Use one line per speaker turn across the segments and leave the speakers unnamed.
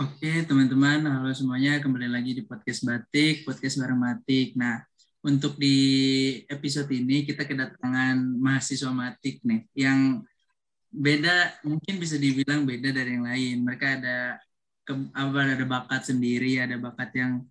Oke teman-teman, halo semuanya kembali lagi di podcast Batik, podcast bareng Batik. Nah, untuk di episode ini kita kedatangan mahasiswa Matik nih yang beda mungkin bisa dibilang beda dari yang lain. Mereka ada ke, ada bakat sendiri, ada bakat yang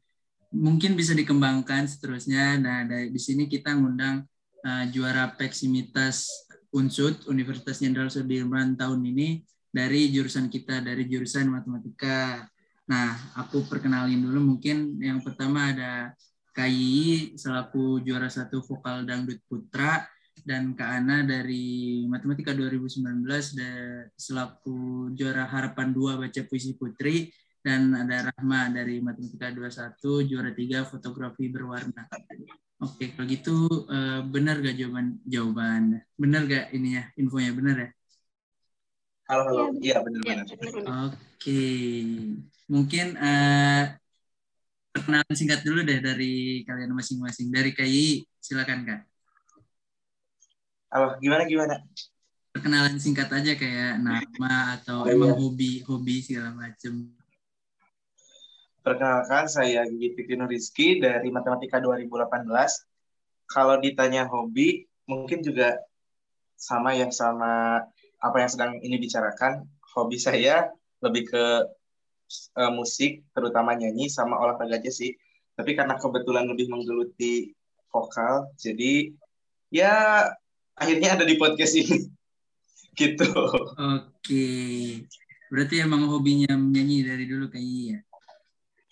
mungkin bisa dikembangkan seterusnya. Nah, dari di sini kita ngundang uh, juara Peksimitas Unsud Universitas Jenderal Sudirman tahun ini dari jurusan kita dari jurusan matematika. Nah, aku perkenalin dulu mungkin yang pertama ada KI selaku juara satu vokal dangdut putra dan Kak Ana dari matematika 2019 selaku juara harapan 2 baca puisi putri dan ada Rahma dari matematika 21 juara 3 fotografi berwarna. Oke, kalau gitu eh, benar gak jawaban jawaban? Benar gak ini ya infonya benar ya?
Halo, halo. Iya, benar-benar.
Oke. Mungkin uh, perkenalan singkat dulu deh dari kalian masing-masing. Dari KI, silakan Kak.
Halo, gimana gimana?
Perkenalan singkat aja kayak nama atau oh, emang iya. hobi hobi segala macem.
Perkenalkan, saya Gigi Fikri Rizky dari Matematika 2018. Kalau ditanya hobi, mungkin juga sama ya sama apa yang sedang ini bicarakan, hobi saya lebih ke uh, musik, terutama nyanyi sama olahraga aja sih. Tapi karena kebetulan lebih menggeluti vokal, jadi ya akhirnya ada di podcast ini. gitu.
Oke. Berarti emang hobinya menyanyi dari dulu kayaknya ya?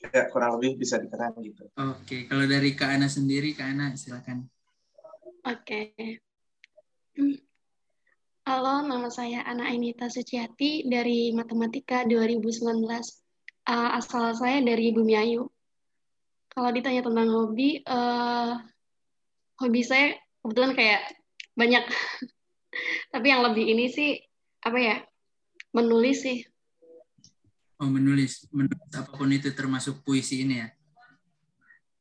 Ya, kurang lebih bisa dikatakan gitu.
Oke, kalau dari Kak Ana sendiri, Kak Ana silakan.
Oke. Hmm. Halo, nama saya Ana Ainita Suciati dari Matematika 2019. Uh, asal saya dari Bumiayu. Kalau ditanya tentang hobi, uh, hobi saya kebetulan kayak banyak. Tapi yang lebih ini sih, apa ya, menulis sih.
Oh, menulis. Menulis apa pun itu termasuk puisi ini ya?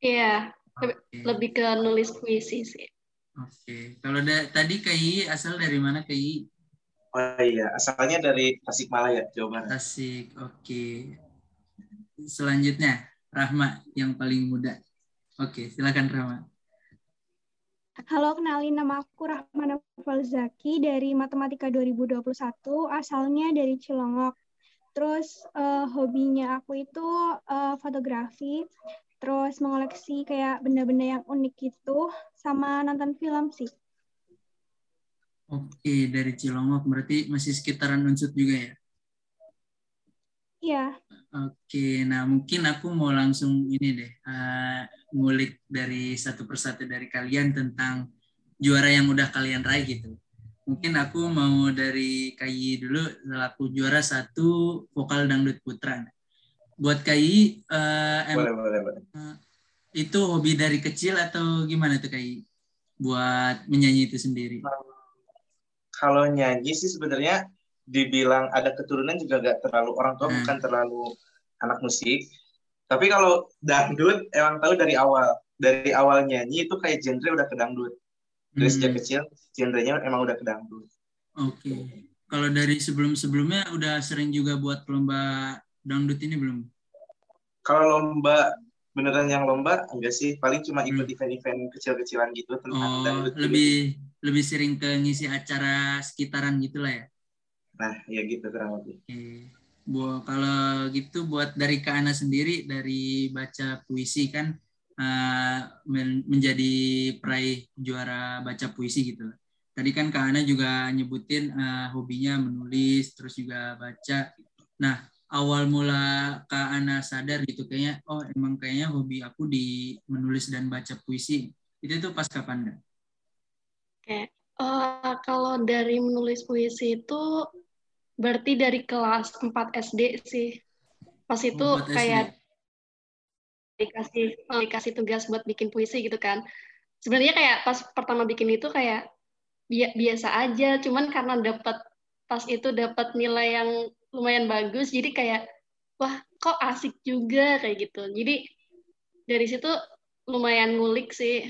Iya, okay. lebih ke nulis puisi sih.
Oke, kalau da tadi KI asal dari mana KI?
Oh iya, asalnya dari Tasikmalaya, Jawa Barat.
Tasik, oke. Selanjutnya, Rahma yang paling muda. Oke, silakan Rahma.
Halo, kenalin nama aku Rahma Zaki dari Matematika 2021, asalnya dari Cilongok. Terus uh, hobinya aku itu uh, fotografi terus mengoleksi kayak benda-benda yang unik gitu, sama nonton film sih.
Oke, dari Cilongok berarti masih sekitaran Unsut juga ya?
Iya.
Oke, nah mungkin aku mau langsung ini deh, uh, ngulik dari satu persatu dari kalian tentang juara yang udah kalian raih gitu. Mungkin aku mau dari Kayi dulu, selaku juara satu vokal dangdut putra buat KI uh,
eh, boleh, boleh, boleh. Uh,
itu hobi dari kecil atau gimana tuh KI buat menyanyi itu sendiri?
Kalau nyanyi sih sebenarnya dibilang ada keturunan juga gak terlalu orang tua hmm. bukan terlalu anak musik. Tapi kalau dangdut emang tahu dari awal. Dari awal nyanyi itu kayak genre udah ke dangdut. Dari hmm. sejak kecil genrenya emang udah ke dangdut.
Oke. Okay. Kalau dari sebelum-sebelumnya udah sering juga buat lomba dangdut ini belum?
Kalau lomba beneran yang lomba enggak sih, paling cuma ikut hmm. event-event kecil-kecilan gitu tentang
oh, dangdut. Lebih gitu. lebih sering ke ngisi acara sekitaran gitulah ya.
Nah, ya gitu kurang lebih.
Oke. Bu, kalau gitu buat dari Kak Ana sendiri dari baca puisi kan uh, men menjadi peraih juara baca puisi gitu. Tadi kan Kak Ana juga nyebutin uh, hobinya menulis terus juga baca. Nah, awal mula Kak Ana sadar gitu kayaknya oh emang kayaknya hobi aku di menulis dan baca puisi itu tuh pas kapan kan?
Oke, uh, kalau dari menulis puisi itu berarti dari kelas 4 SD sih. Pas itu oh, kayak dikasih dikasih tugas buat bikin puisi gitu kan. Sebenarnya kayak pas pertama bikin itu kayak biasa aja, cuman karena dapat pas itu dapat nilai yang lumayan bagus jadi kayak wah kok asik juga kayak gitu. Jadi dari situ lumayan ngulik sih.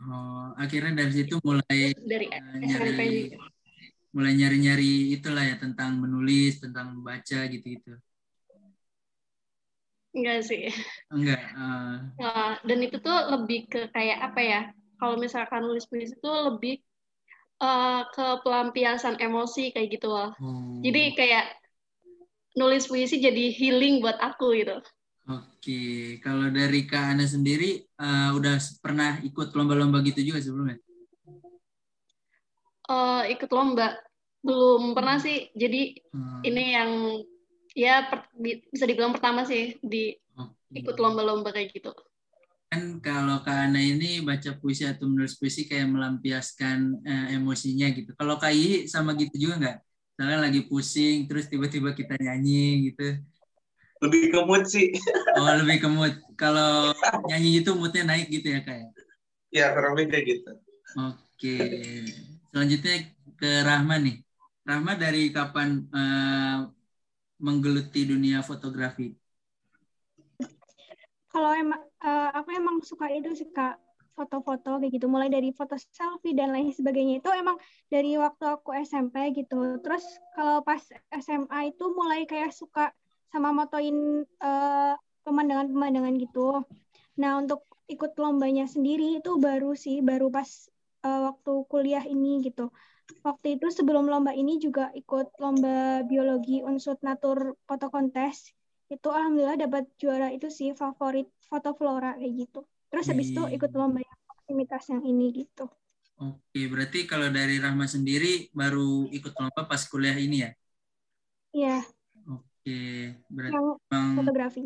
Oh akhirnya dari situ mulai
dari uh, nyari
mulai nyari-nyari itulah ya tentang menulis, tentang membaca gitu-gitu.
Enggak sih.
Enggak. Uh...
Dan itu tuh lebih ke kayak apa ya? Kalau misalkan nulis puisi itu lebih uh, ke pelampiasan emosi kayak gitu loh. Hmm. Jadi kayak nulis puisi jadi healing buat aku gitu.
Oke, kalau dari Kak Ana sendiri uh, udah pernah ikut lomba-lomba gitu juga sebelumnya?
Uh, ikut lomba belum pernah sih. Jadi hmm. ini yang ya per, bisa dibilang pertama sih di okay. ikut lomba-lomba kayak gitu.
Kan kalau Kak Ana ini baca puisi atau menulis puisi kayak melampiaskan uh, emosinya gitu. Kalau Kak I sama gitu juga nggak? Misalnya lagi pusing, terus tiba-tiba kita nyanyi gitu.
Lebih ke mood sih.
Oh, lebih ke mood. Kalau nyanyi itu moodnya naik gitu ya Kak?
Ya, kurang lebih kayak gitu.
Oke. Selanjutnya ke Rahma nih. Rahma dari kapan uh, menggeluti dunia fotografi?
Kalau emang uh, aku emang suka itu sih kak. Foto-foto kayak gitu. Mulai dari foto selfie dan lain sebagainya. Itu emang dari waktu aku SMP gitu. Terus kalau pas SMA itu mulai kayak suka sama motoin eh, pemandangan-pemandangan gitu. Nah untuk ikut lombanya sendiri itu baru sih. Baru pas uh, waktu kuliah ini gitu waktu itu sebelum lomba ini juga ikut lomba biologi unsur natur foto kontes itu alhamdulillah dapat juara itu sih favorit foto flora kayak gitu. Terus habis itu ikut lomba yang aktivitas yang ini gitu.
Oke berarti kalau dari Rahma sendiri baru ikut lomba pas kuliah ini ya?
Iya.
Oke berarti yang emang
fotografi.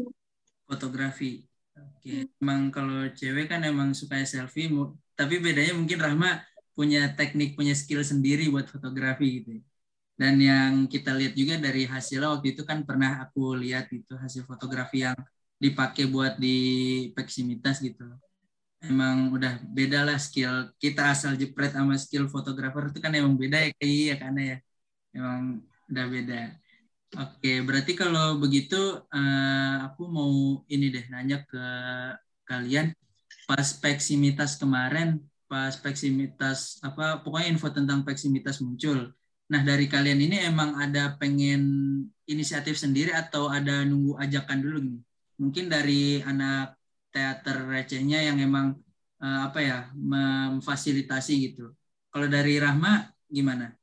Fotografi. Oke hmm. emang kalau cewek kan emang suka selfie tapi bedanya mungkin Rahma punya teknik, punya skill sendiri buat fotografi gitu. Dan yang kita lihat juga dari hasilnya waktu itu kan pernah aku lihat itu hasil fotografi yang dipakai buat di peksimitas gitu. Emang udah beda lah skill kita asal jepret sama skill fotografer itu kan emang beda ya kayak ya karena ya emang udah beda. Oke, berarti kalau begitu uh, aku mau ini deh nanya ke kalian pas peksimitas kemarin pas peksimitas apa pokoknya info tentang peksimitas muncul. Nah dari kalian ini emang ada pengen inisiatif sendiri atau ada nunggu ajakan dulu nih? Mungkin dari anak teater recehnya yang emang uh, apa ya memfasilitasi gitu. Kalau dari Rahma gimana?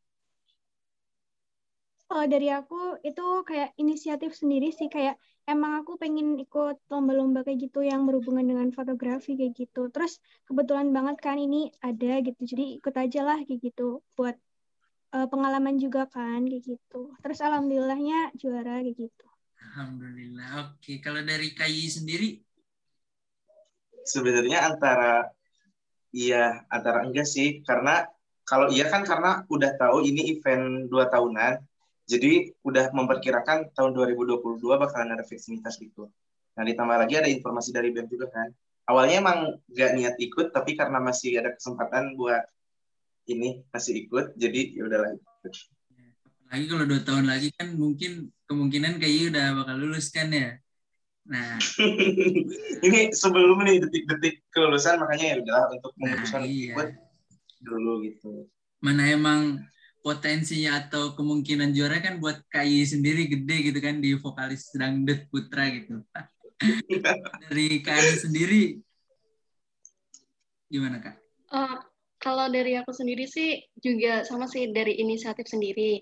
Kalau dari aku itu kayak inisiatif sendiri sih kayak emang aku pengen ikut lomba-lomba kayak gitu yang berhubungan dengan fotografi kayak gitu. Terus kebetulan banget kan ini ada gitu, jadi ikut aja lah kayak gitu buat uh, pengalaman juga kan kayak gitu. Terus alhamdulillahnya juara kayak gitu.
Alhamdulillah. Oke, kalau dari Kayi sendiri?
Sebenarnya antara iya, antara enggak sih, karena kalau iya kan karena udah tahu ini event dua tahunan, jadi udah memperkirakan tahun 2022 bakalan ada vaksinitas gitu. Nah ditambah lagi ada informasi dari BEM juga kan. Awalnya emang gak niat ikut, tapi karena masih ada kesempatan buat ini masih ikut, jadi ya udahlah ikut.
Lagi kalau dua tahun lagi kan mungkin kemungkinan kayaknya udah bakal lulus kan ya. Nah,
ini sebelum nih detik-detik kelulusan makanya ya udahlah untuk memutuskan nah, iya. ikut dulu gitu.
Mana emang potensinya atau kemungkinan juara kan buat KI sendiri gede gitu kan di vokalis dangdut putra gitu. dari KI sendiri gimana kak?
Uh, kalau dari aku sendiri sih juga sama sih dari inisiatif sendiri.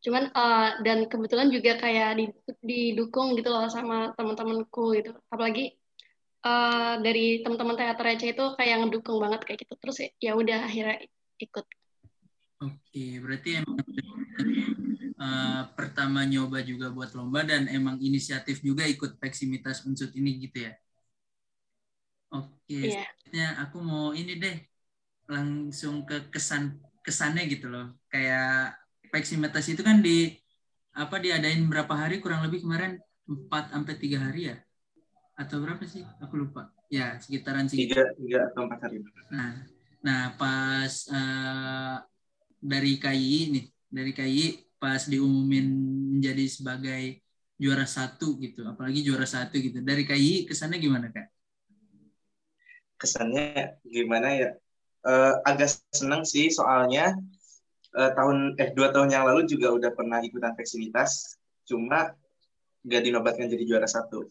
Cuman uh, dan kebetulan juga kayak didukung gitu loh sama teman-temanku gitu. Apalagi uh, dari teman-teman teater receh itu kayak ngedukung banget kayak gitu. Terus ya udah akhirnya ikut
Oke, berarti emang uh, pertama nyoba juga buat lomba dan emang inisiatif juga ikut peksimitas unsur ini gitu ya. Oke, yeah. aku mau ini deh langsung ke kesan kesannya gitu loh. Kayak peksimitas itu kan di apa diadain berapa hari kurang lebih kemarin 4 sampai 3 hari ya? Atau berapa sih? Aku lupa. Ya, sekitaran
sih. Tiga, tiga atau empat hari.
Nah, nah pas uh, dari KI nih dari KI pas diumumin menjadi sebagai juara satu gitu apalagi juara satu gitu dari KI kesannya gimana kak
kesannya gimana ya uh, agak senang sih soalnya uh, tahun eh dua tahun yang lalu juga udah pernah ikutan fleksibilitas, cuma nggak dinobatkan jadi juara satu.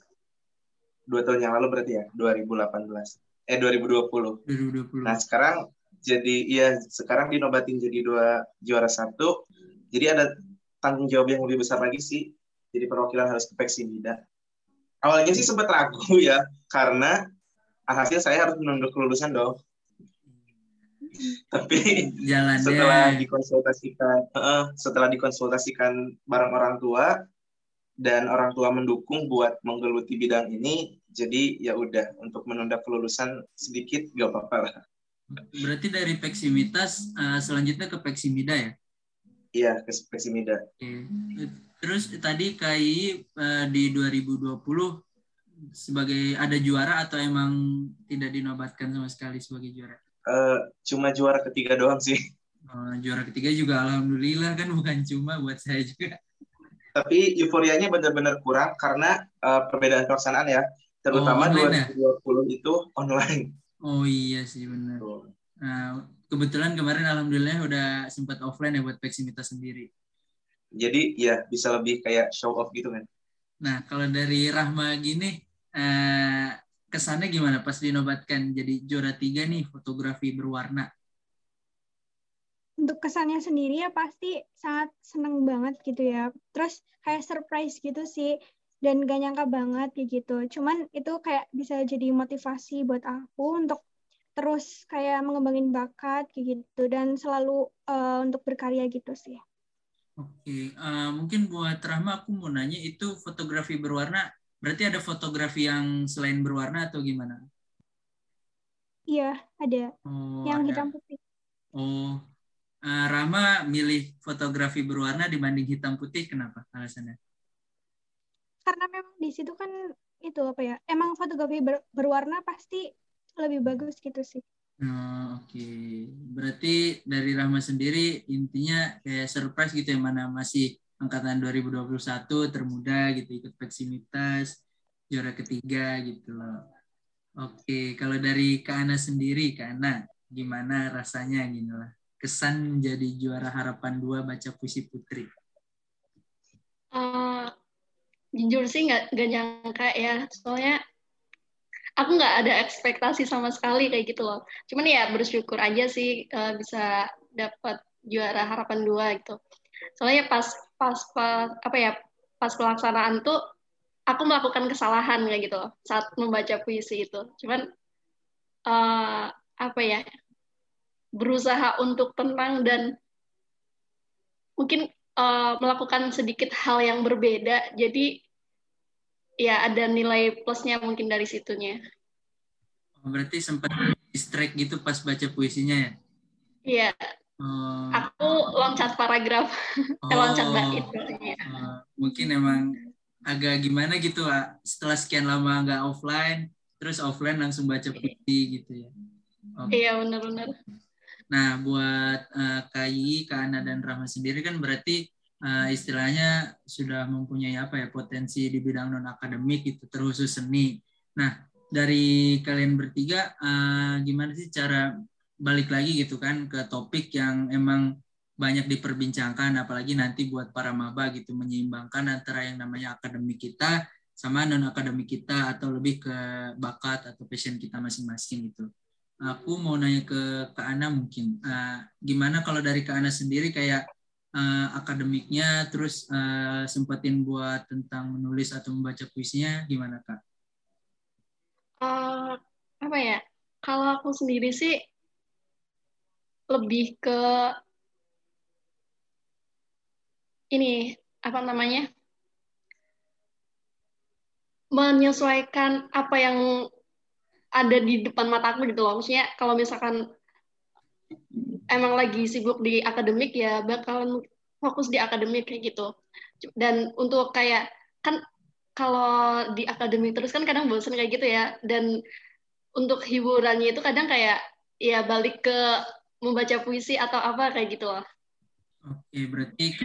Dua tahun yang lalu berarti ya, 2018. Eh 2020. 2020. Nah sekarang jadi ya sekarang dinobatin jadi dua juara satu. Jadi ada tanggung jawab yang lebih besar lagi sih. Jadi perwakilan harus ke Peksimida. Awalnya sih sempat ragu ya, karena hasil saya harus menunduk kelulusan dong tapi Jalannya. setelah dikonsultasikan uh, setelah dikonsultasikan bareng orang tua dan orang tua mendukung buat menggeluti bidang ini jadi ya udah untuk menunda kelulusan sedikit gak apa-apa lah
berarti dari peksimitas uh, selanjutnya ke peksimida ya
iya ke peksimida
okay. terus tadi KI uh, di 2020 sebagai ada juara atau emang tidak dinobatkan sama sekali sebagai juara
Uh, cuma juara ketiga doang sih.
Uh, juara ketiga juga alhamdulillah kan bukan cuma buat saya juga.
Tapi euforianya benar-benar kurang karena uh, perbedaan pelaksanaan ya, terutama oh, 2020 ya? itu online.
Oh iya sih benar. Nah, kebetulan kemarin alhamdulillah udah sempat offline ya buat Peximita sendiri.
Jadi ya bisa lebih kayak show off gitu kan.
Nah, kalau dari Rahma gini, uh, kesannya gimana pas dinobatkan jadi juara tiga nih fotografi berwarna?
Untuk kesannya sendiri ya pasti sangat seneng banget gitu ya. Terus kayak surprise gitu sih dan gak nyangka banget kayak gitu. Cuman itu kayak bisa jadi motivasi buat aku untuk terus kayak mengembangin bakat kayak gitu dan selalu uh, untuk berkarya gitu sih.
Oke, uh, mungkin buat Rahma aku mau nanya itu fotografi berwarna Berarti ada fotografi yang selain berwarna atau gimana?
Iya, ada. Oh, yang ada. hitam putih.
Oh, uh, Rama milih fotografi berwarna dibanding hitam putih, kenapa alasannya?
Karena memang di situ kan itu apa ya? Emang fotografi ber berwarna pasti lebih bagus gitu sih.
Oh, Oke, okay. berarti dari Rama sendiri intinya kayak surprise gitu ya mana masih angkatan 2021 termuda gitu ikut Peksimitas juara ketiga gitu loh. Oke, kalau dari Kak Ana sendiri, Kak Ana, gimana rasanya gitu lah? Kesan menjadi juara harapan dua baca puisi putri.
Uh, jujur sih nggak nggak nyangka ya, soalnya aku nggak ada ekspektasi sama sekali kayak gitu loh. Cuman ya bersyukur aja sih uh, bisa dapat juara harapan dua gitu. Soalnya pas pas, pas apa ya pas pelaksanaan tuh aku melakukan kesalahan kayak gitu saat membaca puisi itu cuman uh, apa ya berusaha untuk tenang dan mungkin uh, melakukan sedikit hal yang berbeda jadi ya ada nilai plusnya mungkin dari situnya
oh, berarti sempat distract gitu pas baca puisinya ya
iya Hmm. Aku loncat paragraf, oh, loncat bait.
Uh, mungkin emang agak gimana gitu lah. Setelah sekian lama nggak offline, terus offline langsung baca puisi gitu ya.
Okay. Iya benar-benar.
Nah buat uh, Kai, Kana dan Rahma sendiri kan berarti uh, istilahnya sudah mempunyai apa ya potensi di bidang non akademik itu terkhusus seni. Nah dari kalian bertiga uh, gimana sih cara balik lagi gitu kan ke topik yang emang banyak diperbincangkan apalagi nanti buat para maba gitu menyeimbangkan antara yang namanya akademik kita sama non akademik kita atau lebih ke bakat atau passion kita masing-masing gitu. Aku mau nanya ke Kak Ana mungkin uh, gimana kalau dari Kak Ana sendiri kayak uh, akademiknya terus uh, sempetin buat tentang menulis atau membaca puisinya gimana Kak?
Uh, apa ya? Kalau aku sendiri sih lebih ke ini apa namanya menyesuaikan apa yang ada di depan mataku gitu loh maksudnya kalau misalkan emang lagi sibuk di akademik ya bakalan fokus di akademik kayak gitu dan untuk kayak kan kalau di akademik terus kan kadang bosan kayak gitu ya dan untuk hiburannya itu kadang kayak ya balik ke membaca puisi atau apa kayak gitu loh.
Oke, berarti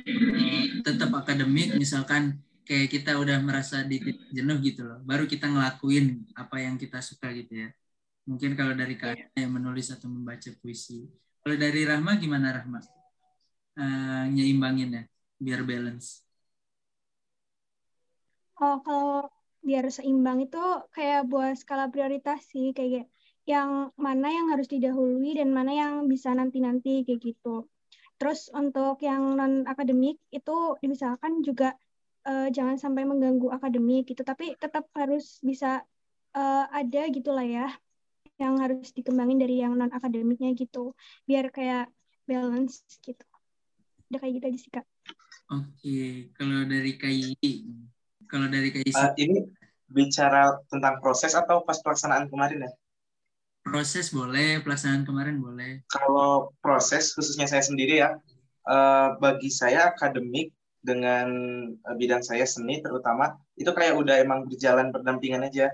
tetap akademik misalkan kayak kita udah merasa di jenuh gitu loh, baru kita ngelakuin apa yang kita suka gitu ya. Mungkin kalau dari kalian yang menulis atau membaca puisi. Kalau dari Rahma gimana Rahma? uh, nyeimbangin ya biar balance?
Oh, kalau biar seimbang itu kayak buat skala prioritas sih kayak yang mana yang harus didahului dan mana yang bisa nanti-nanti kayak gitu. Terus untuk yang non akademik itu misalkan juga uh, jangan sampai mengganggu akademik gitu, tapi tetap harus bisa uh, ada gitulah ya yang harus dikembangin dari yang non akademiknya gitu, biar kayak balance gitu. Udah kayak gitu aja sih kak.
Oke, kalau dari KI, kalau dari KI
uh, ini bicara tentang proses atau pas pelaksanaan kemarin ya?
Proses boleh, pelaksanaan kemarin boleh.
Kalau proses, khususnya saya sendiri ya, uh, bagi saya akademik dengan uh, bidang saya seni terutama, itu kayak udah emang berjalan berdampingan aja.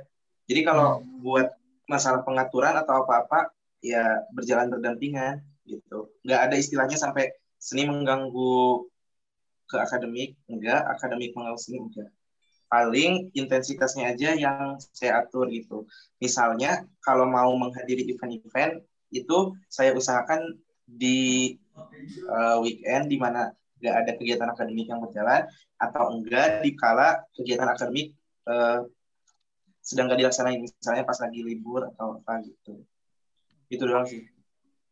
Jadi kalau hmm. buat masalah pengaturan atau apa-apa, ya berjalan berdampingan gitu. Nggak ada istilahnya sampai seni mengganggu ke akademik, enggak, akademik mengganggu seni, enggak paling intensitasnya aja yang saya atur gitu. Misalnya kalau mau menghadiri event-event itu saya usahakan di uh, weekend di mana nggak ada kegiatan akademik yang berjalan atau enggak di kala kegiatan akademik uh, sedang nggak dilaksanakan misalnya pas lagi libur atau apa gitu. Itu doang sih.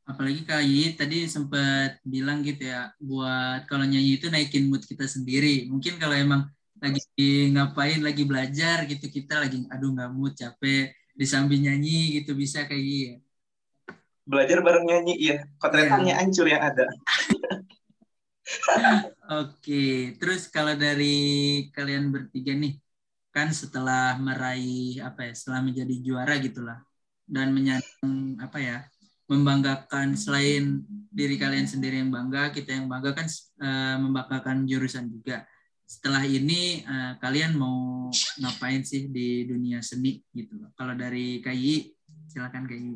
Apalagi Kak Yi tadi sempat bilang gitu ya, buat kalau nyanyi itu naikin mood kita sendiri. Mungkin kalau emang lagi ngapain lagi belajar gitu kita lagi aduh nggak mood capek di sambil nyanyi gitu bisa kayak gitu
belajar bareng nyanyi iya kotretannya yeah. hancur yang ada
Oke, terus kalau dari kalian bertiga nih, kan setelah meraih apa ya, setelah menjadi juara gitulah, dan menyandang apa ya, membanggakan selain diri kalian sendiri yang bangga, kita yang bangga kan uh, membanggakan jurusan juga setelah ini uh, kalian mau ngapain sih di dunia seni gitu loh. Kalau dari KI silakan KI.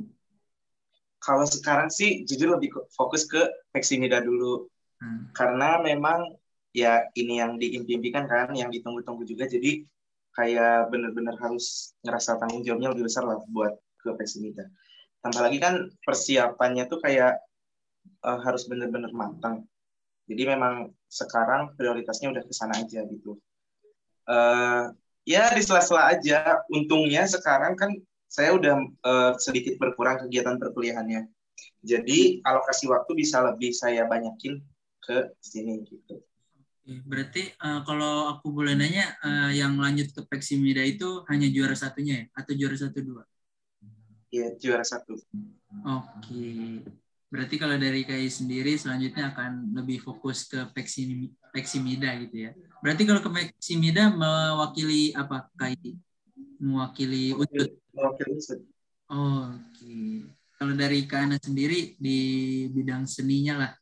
Kalau sekarang sih jujur lebih fokus ke Peksimida dulu. Hmm. Karena memang ya ini yang diimpi-impikan kan, yang ditunggu-tunggu juga. Jadi kayak bener-bener harus ngerasa tanggung jawabnya lebih besar lah buat ke Peksimida. Tambah lagi kan persiapannya tuh kayak uh, harus bener-bener matang jadi memang sekarang prioritasnya udah ke sana aja gitu. Uh, ya di sela-sela aja. Untungnya sekarang kan saya udah uh, sedikit berkurang kegiatan perkuliahannya. Jadi alokasi waktu bisa lebih saya banyakin ke sini gitu.
Berarti uh, kalau aku boleh nanya, uh, yang lanjut ke Peksimida itu hanya juara satunya ya? Atau juara satu dua?
Iya, juara satu.
Oke. Berarti kalau dari KI sendiri selanjutnya akan lebih fokus ke Peksimida gitu ya. Berarti kalau ke Peksimida mewakili apa KI? Mewakili UTUT. Mewakili Oh, Oke. Okay. Kalau dari Kana sendiri di bidang seninya lah.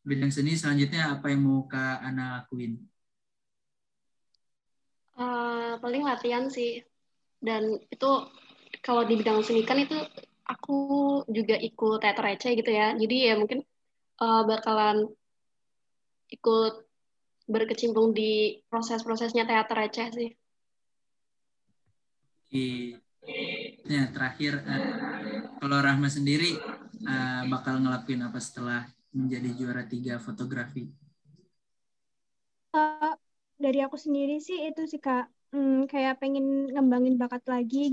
Bidang seni selanjutnya apa yang mau Kak Ana lakuin?
Uh, paling latihan sih. Dan itu kalau di bidang seni kan itu aku juga ikut teater receh gitu ya. Jadi ya mungkin uh, bakalan ikut berkecimpung di proses-prosesnya teater receh sih.
Oke. Ya, terakhir uh, kalau Rahma sendiri uh, bakal ngelakuin apa setelah menjadi juara tiga fotografi?
Uh, dari aku sendiri sih itu sih kak, hmm, kayak pengen ngembangin bakat lagi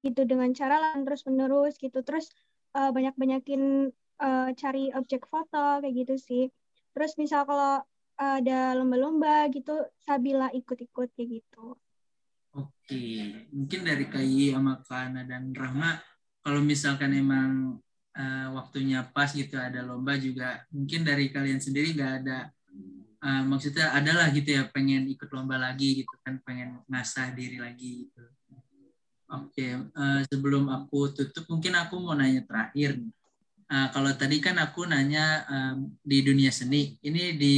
gitu dengan cara terus menerus gitu. Terus uh, eh, banyak banyakin uh, eh, cari objek foto kayak gitu sih. Terus misal kalau ada lomba-lomba gitu Sabila ikut-ikut kayak gitu.
Oke. Mungkin dari Kayi sama Kana dan Rahma kalau misalkan emang uh, waktunya pas gitu ada lomba juga mungkin dari kalian sendiri nggak ada uh, maksudnya adalah gitu ya pengen ikut lomba lagi gitu kan pengen ngasah diri lagi gitu Oke, okay. uh, eh, sebelum aku tutup, mungkin aku mau nanya terakhir. Uh, kalau tadi kan aku nanya um, di dunia seni, ini di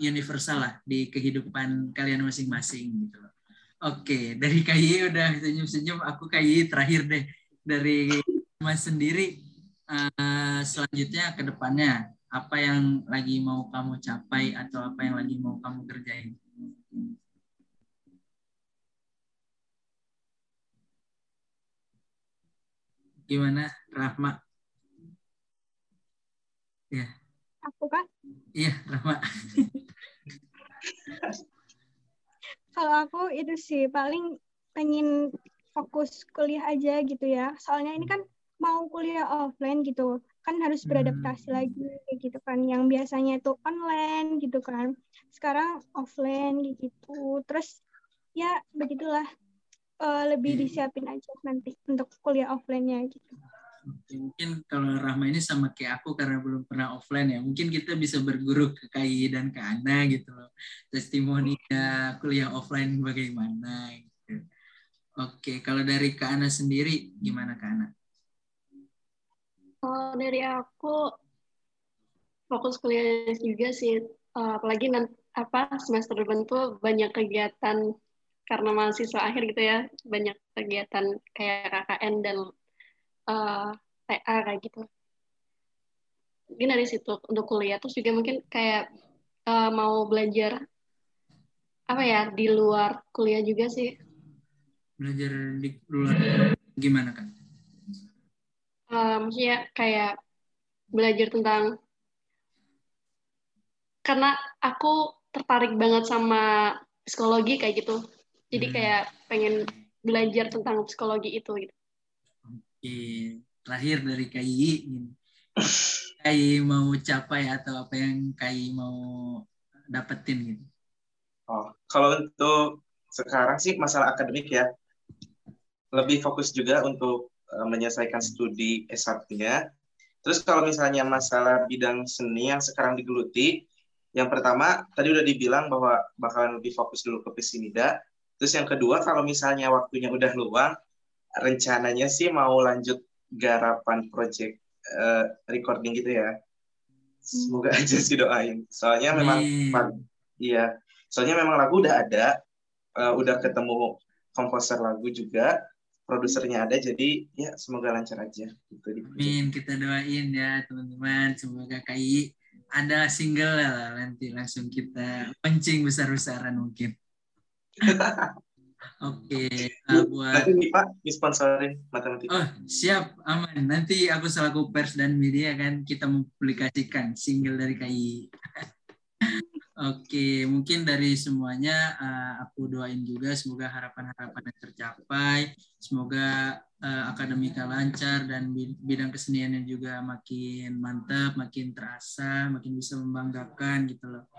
universal lah, di kehidupan kalian masing-masing gitu loh. Oke, okay. dari KI udah senyum-senyum, aku KI terakhir deh. Dari Mas sendiri, uh, selanjutnya ke depannya, apa yang lagi mau kamu capai atau apa yang lagi mau kamu kerjain? Gimana, Rahma?
Ya. Aku kan?
Iya, Rahma.
Kalau aku itu sih paling pengen fokus kuliah aja gitu ya. Soalnya ini kan mau kuliah offline gitu, kan harus beradaptasi hmm. lagi gitu kan. Yang biasanya itu online gitu kan. Sekarang offline gitu. Terus ya begitulah uh, lebih disiapin aja nanti untuk kuliah offline-nya gitu
mungkin kalau Rahma ini sama kayak aku karena belum pernah offline ya mungkin kita bisa berguru ke Kai dan ke Ana gitu loh testimoninya kuliah offline bagaimana gitu oke kalau dari Kak Ana sendiri gimana Kak Ana?
Kalau dari aku fokus kuliah juga sih. Eh, apalagi nanti apa semester depan tuh banyak kegiatan karena mahasiswa akhir gitu ya. Banyak kegiatan kayak KKN dan uh, eh, TA kayak gitu. Mungkin dari situ untuk kuliah. Terus juga mungkin kayak uh, mau belajar apa ya di luar kuliah juga sih.
Belajar di luar gimana kan
uh, maksudnya kayak belajar tentang karena aku tertarik banget sama psikologi kayak gitu jadi hmm. kayak pengen belajar tentang psikologi itu gitu
Oke, terakhir dari KI KI mau capai atau apa yang KI mau dapetin gitu?
Oh, kalau untuk sekarang sih masalah akademik ya, lebih fokus juga untuk menyelesaikan studi S1-nya. Terus kalau misalnya masalah bidang seni yang sekarang digeluti, yang pertama tadi udah dibilang bahwa bakalan lebih fokus dulu ke pesimida. Terus yang kedua kalau misalnya waktunya udah luang, rencananya sih mau lanjut garapan project uh, recording gitu ya. Semoga hmm. aja sih doain. Soalnya memang iya, soalnya memang lagu udah ada, uh, udah ketemu komposer lagu juga, produsernya ada, jadi ya semoga lancar aja. Gitu,
Amin, kita doain ya teman-teman, semoga KI ada single lah nanti langsung kita pencing besar-besaran mungkin. Oke, okay. uh, buat
nanti nih Pak disponsorin matematika.
Oh, siap, aman. Nanti aku selaku pers dan media kan kita mempublikasikan single dari KI. Oke, mungkin dari semuanya uh, aku doain juga semoga harapan-harapan tercapai, semoga uh, akademika lancar dan bidang keseniannya juga makin mantap, makin terasa, makin bisa membanggakan gitu loh.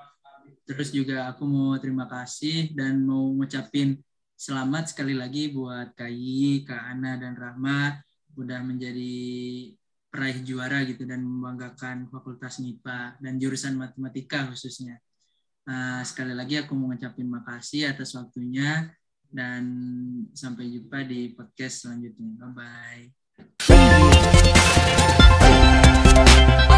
Terus juga aku mau terima kasih dan mau ngucapin selamat sekali lagi buat Kai, Kak Ana, dan Rahma udah menjadi peraih juara gitu dan membanggakan Fakultas MIPA dan jurusan matematika khususnya. Eh, sekali lagi aku mau ngucapin makasih atas waktunya dan sampai jumpa di podcast selanjutnya. Bye bye.